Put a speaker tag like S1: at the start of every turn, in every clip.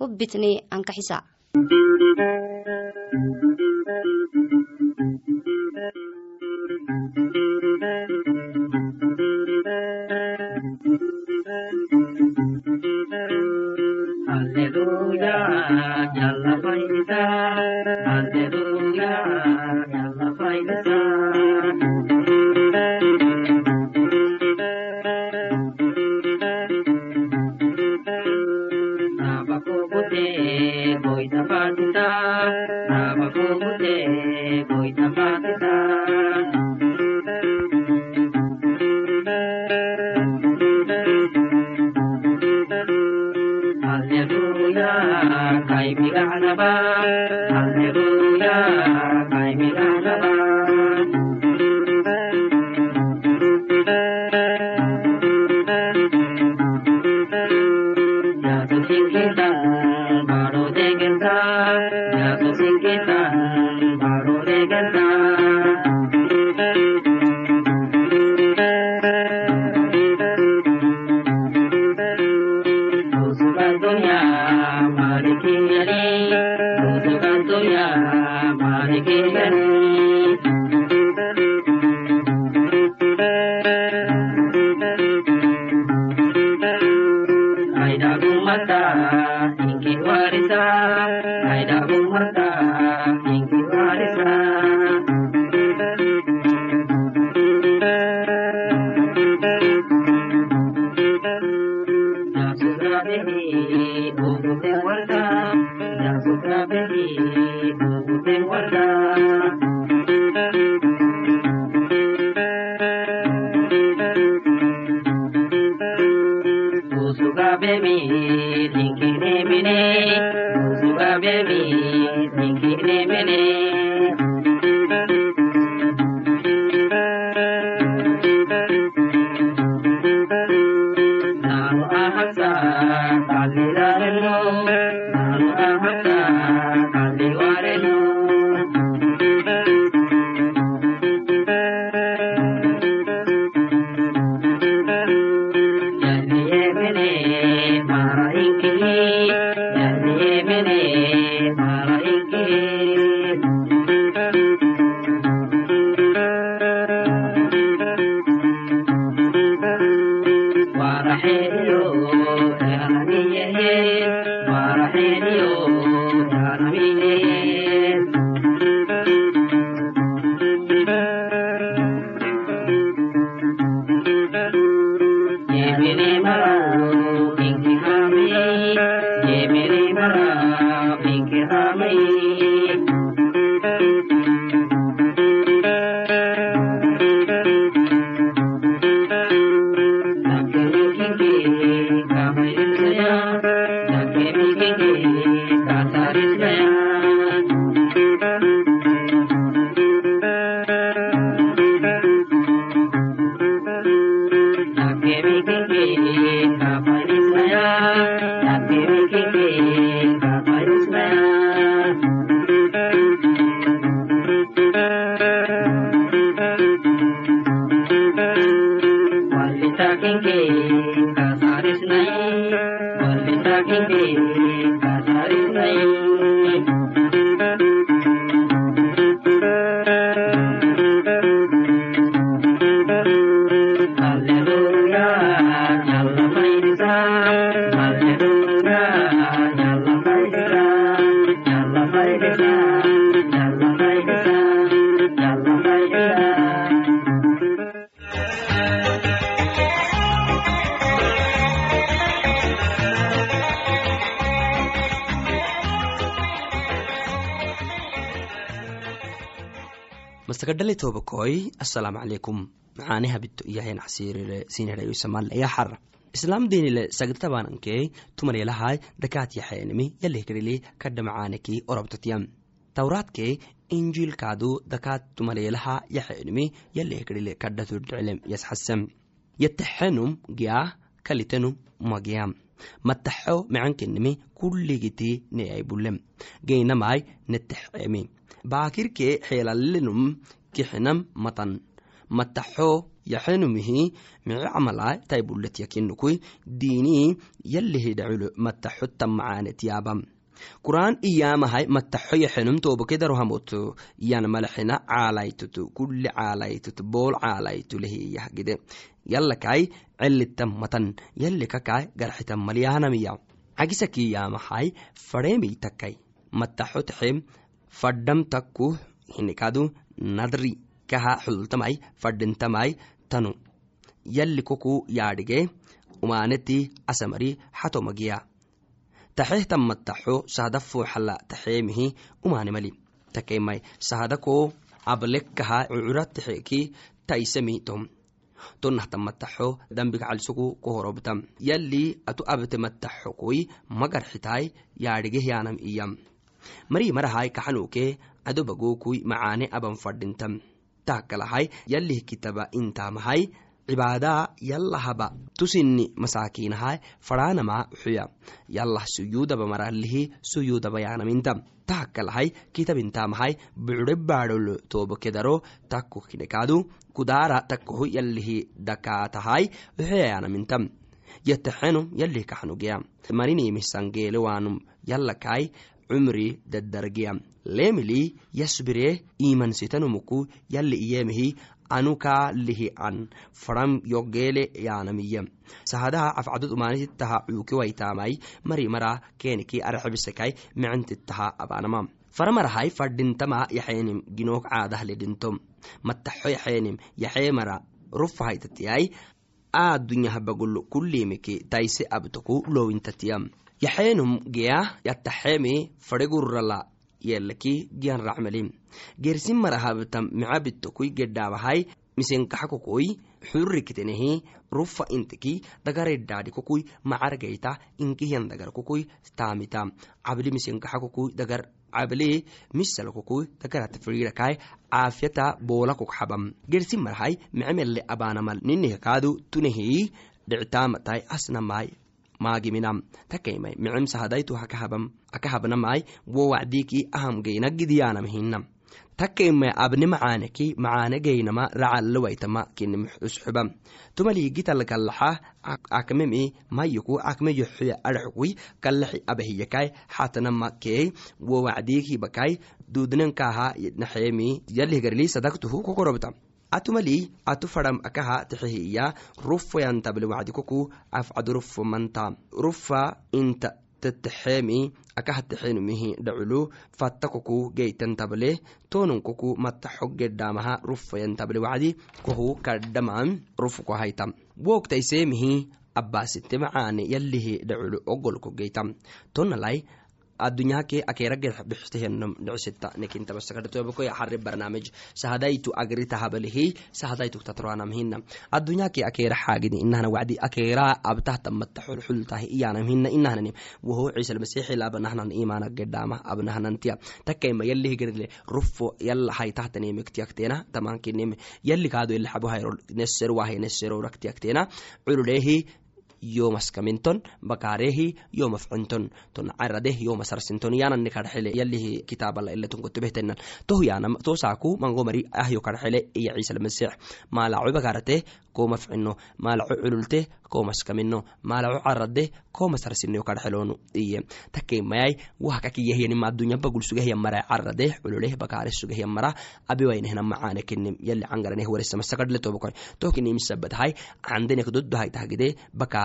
S1: hubbitne ankaxisa kai bidana ba, al-Nebuya.
S2: Mastakadhali tobakoy assalaamu calaykum. Macaaniha bito iyahayn casiirire sinirayo samaal ayaa xara islam denile sagdatabananke tumanelahay dakaat yaxayanimi yalehkedhili kadhamacaaneki orabtatiyam tawraadke injiilkaadu dakaat tumanelaha yaxayanimi yalehkedhile kadhatudhcelem yasxasam yataxenum giyaa kalitenum magiyam. Mataxo mecankenimi kulligiti neaybulem geynamai netaxemi baakirke xeelalinum kixinam matan. Mataxo yaxenumihi mice camalai taibulet yakinukui diinii yalihidhaculo mataxo tamacaanet yaabam qur'aan iyaamahai mataxo yaxenum tobokedarohamoto yan malaxina caalaytutu kulli caalaytutu bool caalaytu lehiyahgide yalakai celitam matan yalikakai garxitam malyahanamiya cagisaki yaamahai fadheemiytakai mataxo taxem fadham takku hinikadu nadri kaha xulultamai fadhintamai tanu. Yalli yaadhige umaaneti asamari xatomagiya taxehtan mataxo sahada fooxala taxeemihi umaanimali. Takeimai sahadako ablekkaha cucura taxeki taisemi tom. Tonahtan mataxo dambig calisuku kohorobtam yalli atu abte mataxokoi magarxitai yaadhige yanam iyam mari marahai kaxanuke adobagokui macaane aban fadhintam takalahai yalih kitaba intamahai cibaadaa yallahaba. Tusinni masaakiinahai fadhaanama xuya yallah suyuudaba maralihi suyuudaba yaanaminta tahakalahai kitabintamahai bucure baadholo tobokedaro takko kinekaadu kudaara takkohu yalihi dakaatahai xuya yaanamintam yataxenum yalih kaxnugiya marinimisangeelewaanum yallakai cumri dadargiya leemili yasbire imansitanumuku yalli iyemihi anukaa lihi an. Fadham yogeele yaanamiya sahadaha afcadud umaanititaha cuukiwaitamai mari mara keniki araxibisekai micentitaha abanama. Faramarahai fadhintama yaxeenim ginook caadahledhintom mataxo yaxeenim yaxee mara rufahaitatiyai aadunyahabagolo kulimiki taise abtoku lowintatiyam yaxeenum geya yataxeemi fadhegurrala yelaki giyan racmalim gersin marahabtam micabitokui gedhaabahai misenkaxakokoi xurrikitenehi rufa intiki dagaredhaadhikokui macargayta inkihiyan dagarkokui taamita cabli misenkaxakokui dagar cable misalkokui dagarata firiirakai caafyata boolakok xabam gersin marahai micemelle abaanamal ninihkaadu tunehi dhictaamatai asnamai maagiminam takaimai micem sahadaitu akahabnamai wo wacdiki ahamgeynagidiyanam hinam takaimai abne macaaneki macaane geynama racalawaitama kinimxusxubam tumaligitalkalaxa akmemi mayuku akme yoxuya arxukui kalaxi abahiyakai xatanama kei wo wacdiki bakai dudnankaha naxeemi yalihgarli kokorobta atumali atu fadham akaha taxehiya rufayantabli wacdikoku afcadu rufa inta tataxeemi akaha taxenumihi dhaculu fattakoku geytantable tonunkoku mataxo gedhamaha rufayantable wacdi kohu kadhaman rufuko haytam wogtaiseemihi abbasite macaane yalihi dhaculu ogolko geytam tonalai nekintabasakadhatobakoy xari barnaamij sahadaitu agritahabalihi sahadaitu tatroanamhina addunyahake akera xaagidi inahna wacdi akera abtahtamata xulxultahi iyanamhina inahnani woho ciisalmasixilaabanahnan imana gedhama abnahnantiya gerile rufo yalla haitahtanemektiyaktena tamankineme yalli kaado ilaxabuhairo neserwahe neseroraktiyaktena cululehi yomaskaminton bakarehi yomafcinton ton caradeh yomasarsinton yanani kadxele yalihi kitaabala yanam tosaaku mangomari ahyo kadxele iya ciisalmasix maalaco bakarate komafcino maalaco cululte komaskamino maalaco carade komasarsinio kadxelonu iye. Takeimayai wahkakiyahyanima adunya bagul sugahya mara carade cululeh bakare sugahya mara abiwainehna macaane kenim yali cangaraneh waresamasakadle tobokoi doddohaitahgide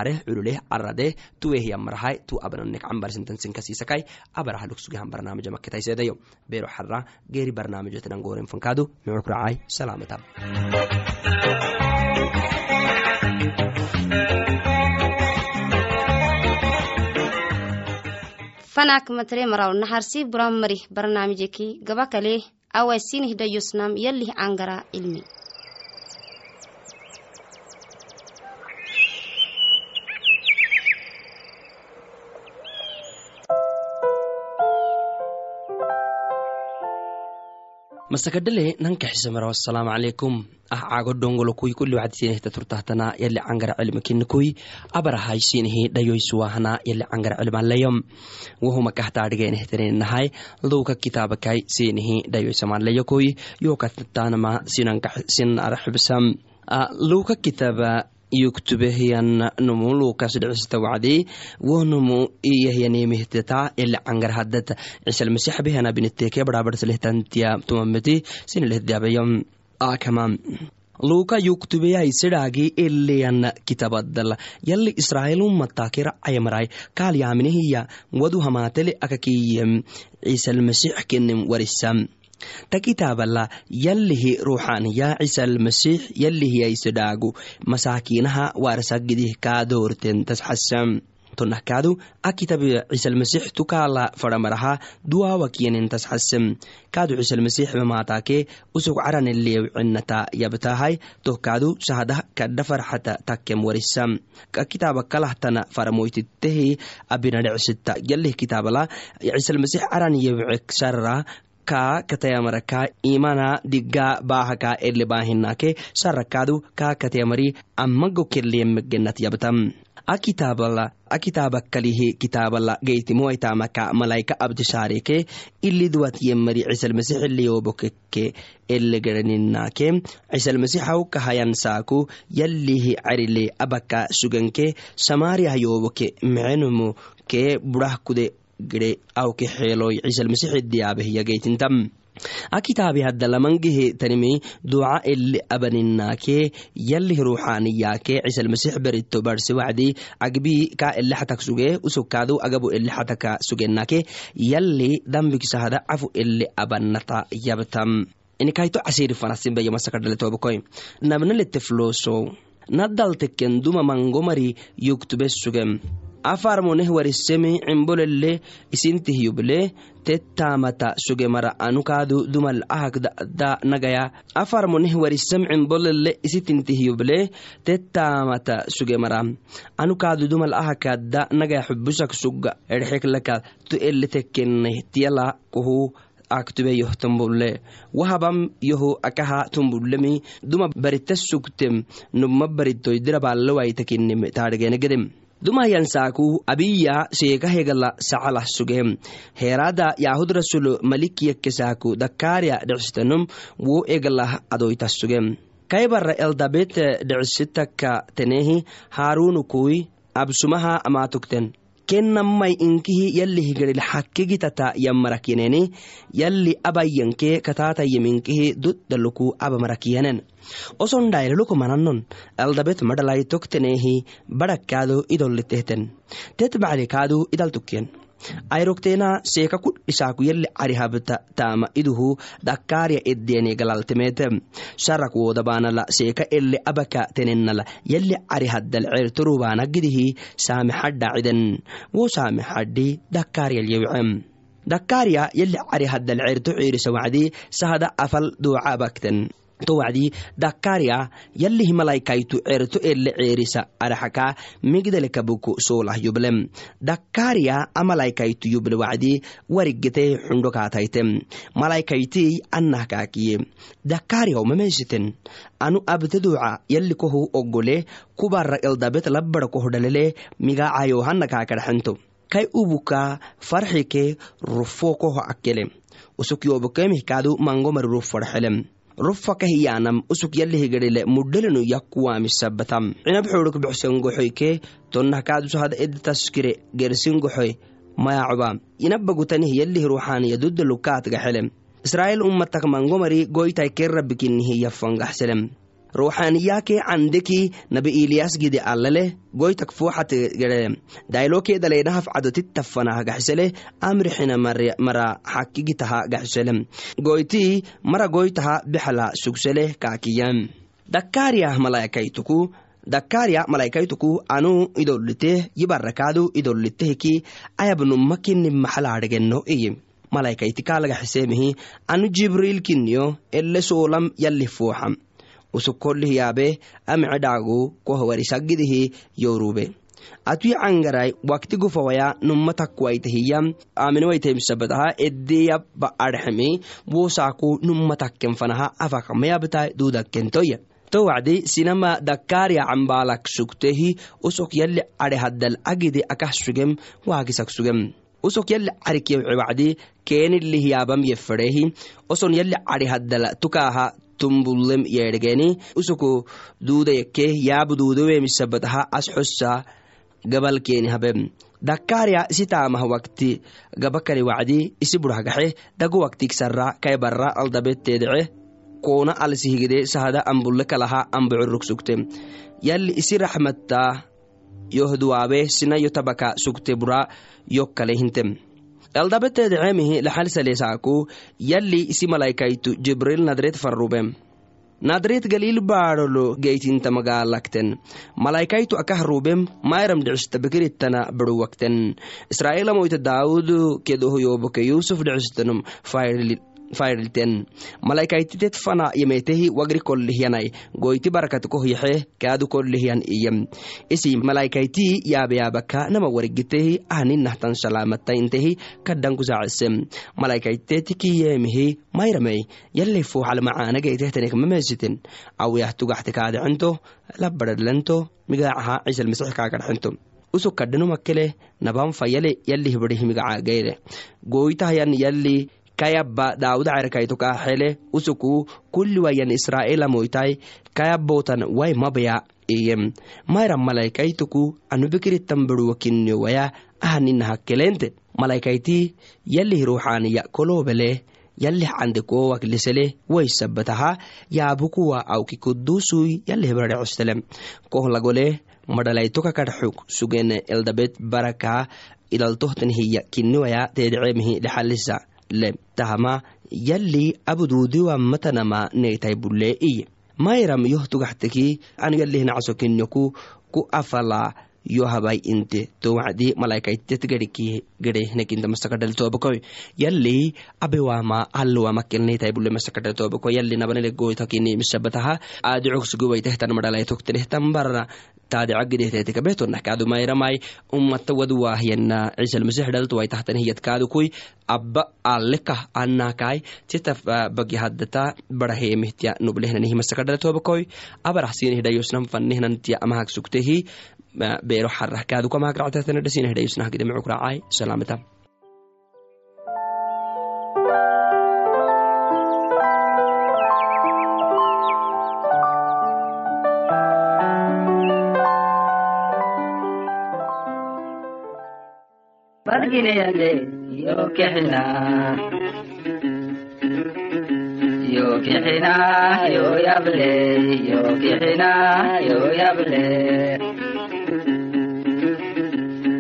S2: bakare cululeh carade tuwehya marahai tu abnanek cambarsintansinkasisakai abarah lugsugahan barnaamija maketaisedayo bero xara geeri barnaamijetinan goren fankadu micokracai salaamata
S1: fanak matre maraw naharsi buram marih barnaamijeki gaba kale awaisinih dayosnam yalih angara ilmi
S2: masakadhale nanka xisemara wasalaamu calaykum ah caago dhongolo kuy kuli wacdisiinihta turtahtana yali cangara cilmikinikuy abarahaysiinihi dhayoysuwahana yali cangara cilmalayom wahuma kahtaadhigenehteninahay lowka kitaabakai siinihi dhayoysamalayokuy yokatanama sin araxibsam lowka kitaaba yuktubehiyan numu lukas dhicisita wacdi wohnumu iyahyanimihteta yali cangar hadat cisalmasix behana biniteke barabarsalehtantiya tumameti sinilehdabayam akama. Luka yuktubeyai sidhaagi eleyan kitabadal yali israailummatakira ayamarai kaalyaminihiya wadu hamatele akakiyem. Cisalmasix kenem warisam ta kitaabala yalihi ruuxaniya cisalmasix yalihiyaisidhaagu masaakiinaha warsagidih kaadoorten tasxasam tonahkaadu akitabi cisalmasix tukaala fadhamaraha duwaawakyanin tasxasam kaadu cisalmasix mamaataake usug caranelewcinata yabtahay tohkaadu sahdah kadha farxata takkem warisam kakitaaba kalahtana faramoytitehi abinadhecsita yalih kitaabala cisalmasix caran yewcek sarra ka katayamaraka imana digga baahaka ele baahinake sarakaadu ka katayamari amago keliemegenat yabtam akitaabala akitaabakalihi kitaabala geytimoaitamaka malaika abdishaareke iliduwat yemari cisalmasixiliyobokeke elegedaninake cisalmasixau kahayan saaku yalihi carile abaka suganke samaariahyoboke mecenumu ke burah kude gede awke xeeloy cisalmasixidiyaabehyageytintam akitaabi haddalamangehe tanimi duca ele abaninake yalih ruuxaniyaake cisalmasix berito barse wacdi agbi ka ele xatak suge usokkaadu agabu ele xataka yali dambikisahada cafu ele abanata yabtam. Inikayto casiri fanasinbeyamasakadhaletobakoy nabnaletefloso nadalteken mangomari yuktube sugem afarmoneh warisemi cimbolele isintihyuble tettamata sugemara anukaadu dumal ahak da nagaya. Afarmoneh warisem cimbolele isitintihyuble tettamata sugemara anukaadu dumal ahakada nagaya xubusak suga. Erxeklaka tu ele tekkeneh tiyala kuhu aktube yoh tumbulle. Wahabam yoho akaha tumbulemi duma barita sugtem numa baritoy dirabalawaitakinem dumayansaaku abiya sheekahegala sacalah sugem heerada yahud rasulo malikiyakesaaku dakaarya dhecsitanum wo egalah adoytas sugem kaybara eldabet dhecisitaka tenehi haarunukui absumaha amaatugten kennamai inkihi yali higadil xakigitata yammarakyeneni yali abayyanke kataatayeminkihi duddaluku abamarakyanen oson dhayreloko mananon eldabet madhalaitoktenehi badhakkaado idolitehten tet baclikaadu idaltukyen ayrokteena seeka kudhisaaku yali carihabta taama iduhu dakkaarya eddiyene galaltemete sharak wodabaanala seeka ele abaka tenenala yali carihaddal certorubaanagidihi saamexadhaciden wo saamexadhi dakkaaryalyewcem dakkaarya yali carihaddal certo ciirisa wacdi sahada afal duucabakten to wacdi dakkaarya yalihi malaykaytu certo ele ceerisa araxaka migdalekabuku solah yublem. Dakkaarya amalaykaytu yuble wacdi warigete xundo kaataytem malaykaytii annah kaakiye dakkaaryaw mameysiten anu abtaduuca yali kohu ogole kubara eldabet labbara kohdhalele migacayo hana kaakadhaxento kai ubuka farxike rufo akele usuk yobokemihkaadu mangomari ruf rufakahiyanam usuk yalihigedhele mudhelenu yakkuwaamisabatam cinab xooruk bexsengoxoyke tonnahkaadusahada editaskire gersingoxoy mayacoba inabagutanih yalih ruuxaniya duddalukaatgaxelem israa'el ummatak mangomari goytai kerrabikinihi yaffangaxselem ruuxaaniyaake candeki nabi iliyas gide allaleh goytak fuuxategede daylokee daleynahaf cadotittafanah gaxsele amrixina mara xakigitaha gaxsele. Goyti mara goytaha bexla sugseleh kaakiyam. Dakkaariyah malaykaytuku dakkaarya malaykaytuku anu idoliteh yibarakaadu idolitehki ayabnuma kini maxalaadhegeno iye malaykaytikaalagaxisemihi anu jibriil kiniyo ele soolam yalih fuuxam usuk kolih yaabe amce dhaagu kohwarisagidihi yorube atui cangarai wakti gufawaya numa takwaitahiya aminwaitahimsabataha edeya ba arxemi wosaku numa takken fanaha afakamayabtai dudakentoya to sinama dakariya cambalak sugtehi usok yali are haddal agide akah sugem waagisak sugem. Usok yali carikiyawce wacdi keenilihiyabam yefedehi oson yali cari haddal tukaha tumbulem yeedhgeeni usuku duudayakke yaabu duudawemisabbataha as xossa gabalkeeni habem dakkaarya isi taamah wakti gabakari wacdi isi burhagaxe dagu waktigsarra kai barra aldabetteedece koona alsihigide sahada ambulle kalaha ambocorrog sugte. Yalli isi raxmatta yohduwaabe sina yo tabaka sugte bura yokkale hintem eldabeteedeceemihi laxalsaleesaaku yalli isi malaykaytu jibril nadret farrubem nadret galil baadholo geytinta magaalakten. Malaykaytu akah rubem mayram dhicistabekirittana beruwakten. Israa'ilamoyta daawud kedohoyoboke yusuf dhicistanum faydilten malaykaytitet fana yemetehi wagri kollihyanai goyti barakat kohyaxe kaadu kollihyan iyem. Isi malaykaytii yaabeyaabaka nama warigitehi ahninahtan salaamataintehi kaddankusaacesem malaykaytetikiyemihi mayramey. Yalli fuuxal macaanageytehtanek mamesiten awiyah tugaxte kaadecento labadhadlento migaacaha cisal masix kaagadxento usuk kadhanumakele naban fayale yalli kayabba daawuda cerkaytokaxele usuku kulliwayan israa'ila moytai kayabbotan wai mabaya iyem mayra malaykaytuku anubikiritan ahaninahakkelente malaykaytii yalih ruuxaaniya kolobele yalih candekowak lisele waysabataha yaabukuwa awki kudusui yalih baracecelem kohlagole madhalaytoka kadxug sugene eldabet baraka idaltohtan hiya kinniwaya teedeceemihi lexalisa le tahama yalli abuduudiwa matanama neytai bulle iye mayram yoh tugaxteki kinyoku ku afala yo habai inte to wacdi malaykaitet gedhiki gedehnekinta masakadhal tobakoy yalli abewama tobako yalli nabanele goytakini misabataha aadicogsuguwaitehtan madhalaitoktenehtan barra. Taadicagidehtetekabetonah kaadu mayramai ummata waduwahyana ciisalmasix dhaltuwaitahtan hiyad kaadukui abba alekah anakai tita bagi haddata barahemihtia nublehnanih masakadhal tobakoy abarahsinihidhayosnan beero xarah kaadukamaag ractatana dhasinah dhayusnah gidamicuk raacay. Salaamata.
S3: Bargineyale yo kexina. Yo kexina yo yable. Yo kexina yo yable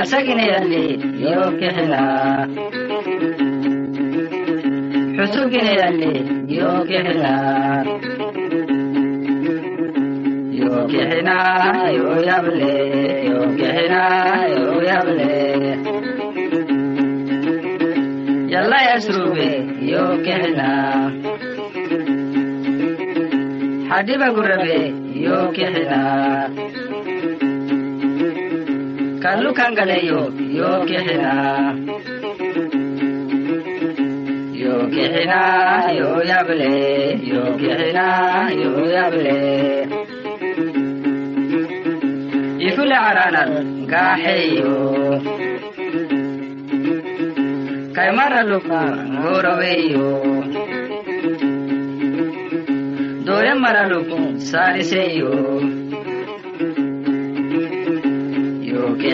S3: asagineyale yo kexina xusugineyale yo kexina yo kexina yo yable yo kexina yo yable yalla yasrube yo kexina xadiba gurabe yo kexina kallu kangaleyo yo kexina yo kexina yo yable yo kexina yo yable ifule caranan gaaxeyo kaymaraluk goraweyo doye maraluk saaliseyo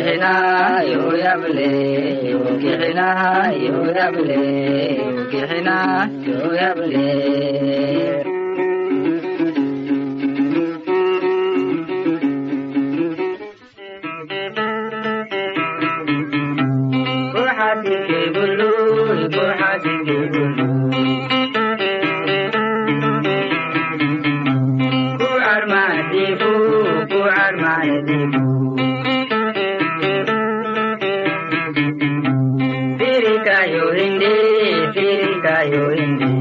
S3: kexina yo yable yo kexina
S1: ಮಾಡು ಎಂದು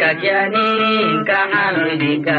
S1: ka jani
S3: ka halbika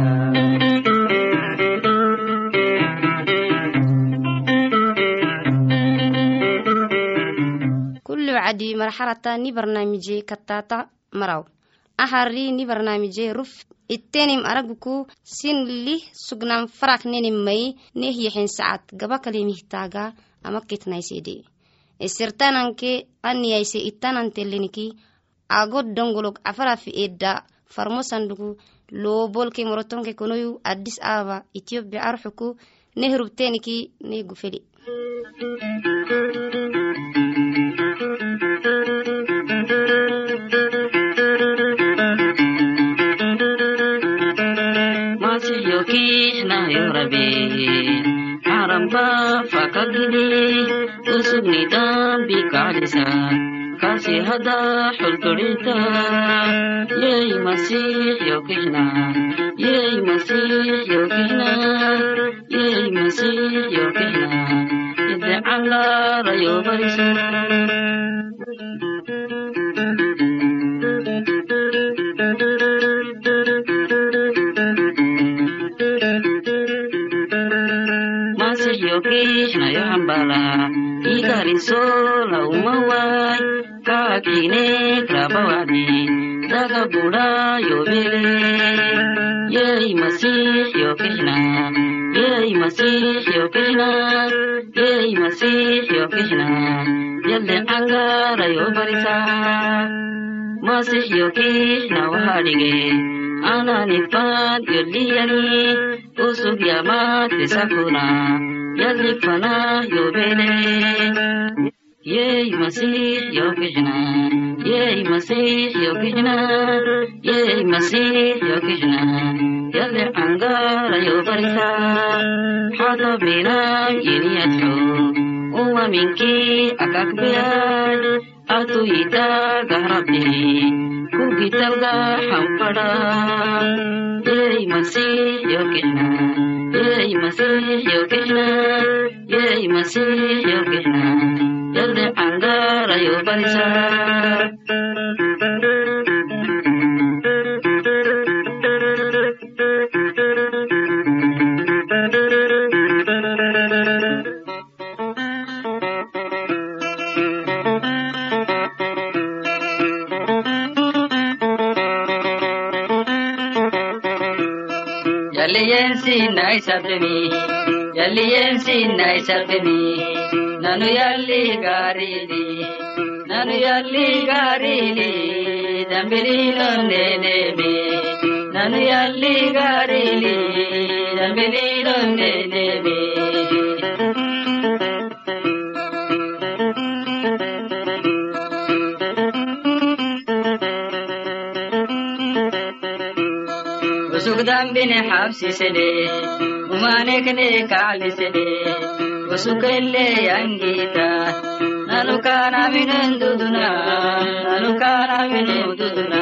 S3: marxalata ni barnaamije katata maraw ahari ni barnaamije ruf ittenim araguku sin lih sugnan farak nenim mai neh yexen sacad gaba kalimihtaga ama kitnaysede isirtananke aniyayse ittananteleniki agod dongolog afarafi edda farmo sandugu loobolke morotonke konoyu addis ababa ethiopia arxuku neh rubteniki
S1: fakagini Usug ni dambi kalisa Kasih hada hulturita. Yey masih yokihna Yey masih yokihna Yey masih yokihna Ide ala rayo Igariso la umawai Kakine krabawadi Daga buda yo bele Yey masih yokihna Yey masih yokihna Yey masih yokihna Yalle angara yo barisa Masih yoki na wahadige Ana nifat yoliyani Usug yamat sakuna Yalli fana yobele Yey masih yokijna Yey masih yokijna Yey masih yokijna Yalli angara yobarisa Hata bina yiniyathu Uwa minki akakbiyay Gahrabi Kugitalga hampada Yey masih yokijna Yey masih yokijna Yey masih yokijna Yalde angara yobarisa Yalliyensi nai sabni Yalliyensi nai sabni Nanu yalli garidi
S3: nanu yalli gaariini dambiliilonneneeme ದುರ್ದಾಂಬಿನೆ ಹಾಸಿಸದೆ ಉಮಾನೆಕನೆ ಕಾಲಿಸದೆ ಬಸುಕಲ್ಲೇ ಅಂಗೀತ ನಾನು ಕಾನವಿನಂದುದುನ ನಾನು ಕಾನವಿನೆಂದುದುನ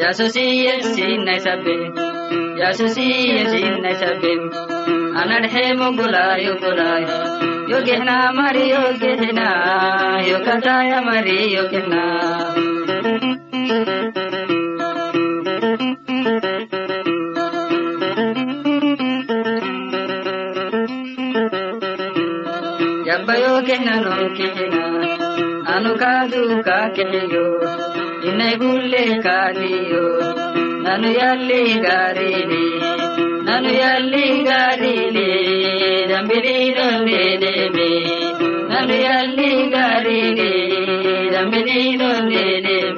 S3: Yasusi yesin na sabi, yasusi yesin na sabi, duduna yasusiyen sinnay sabbe yasusiyen sinnay sabbe anadhemo gulayo gulayo yogehna mari yogehna yokataya mari yogehna yabba yogehna nokehna anu kadu kakehiyo inay gulle kadiyo nanu yalli garini nanu yalli garini nanu yalli garini dambiliidondeneme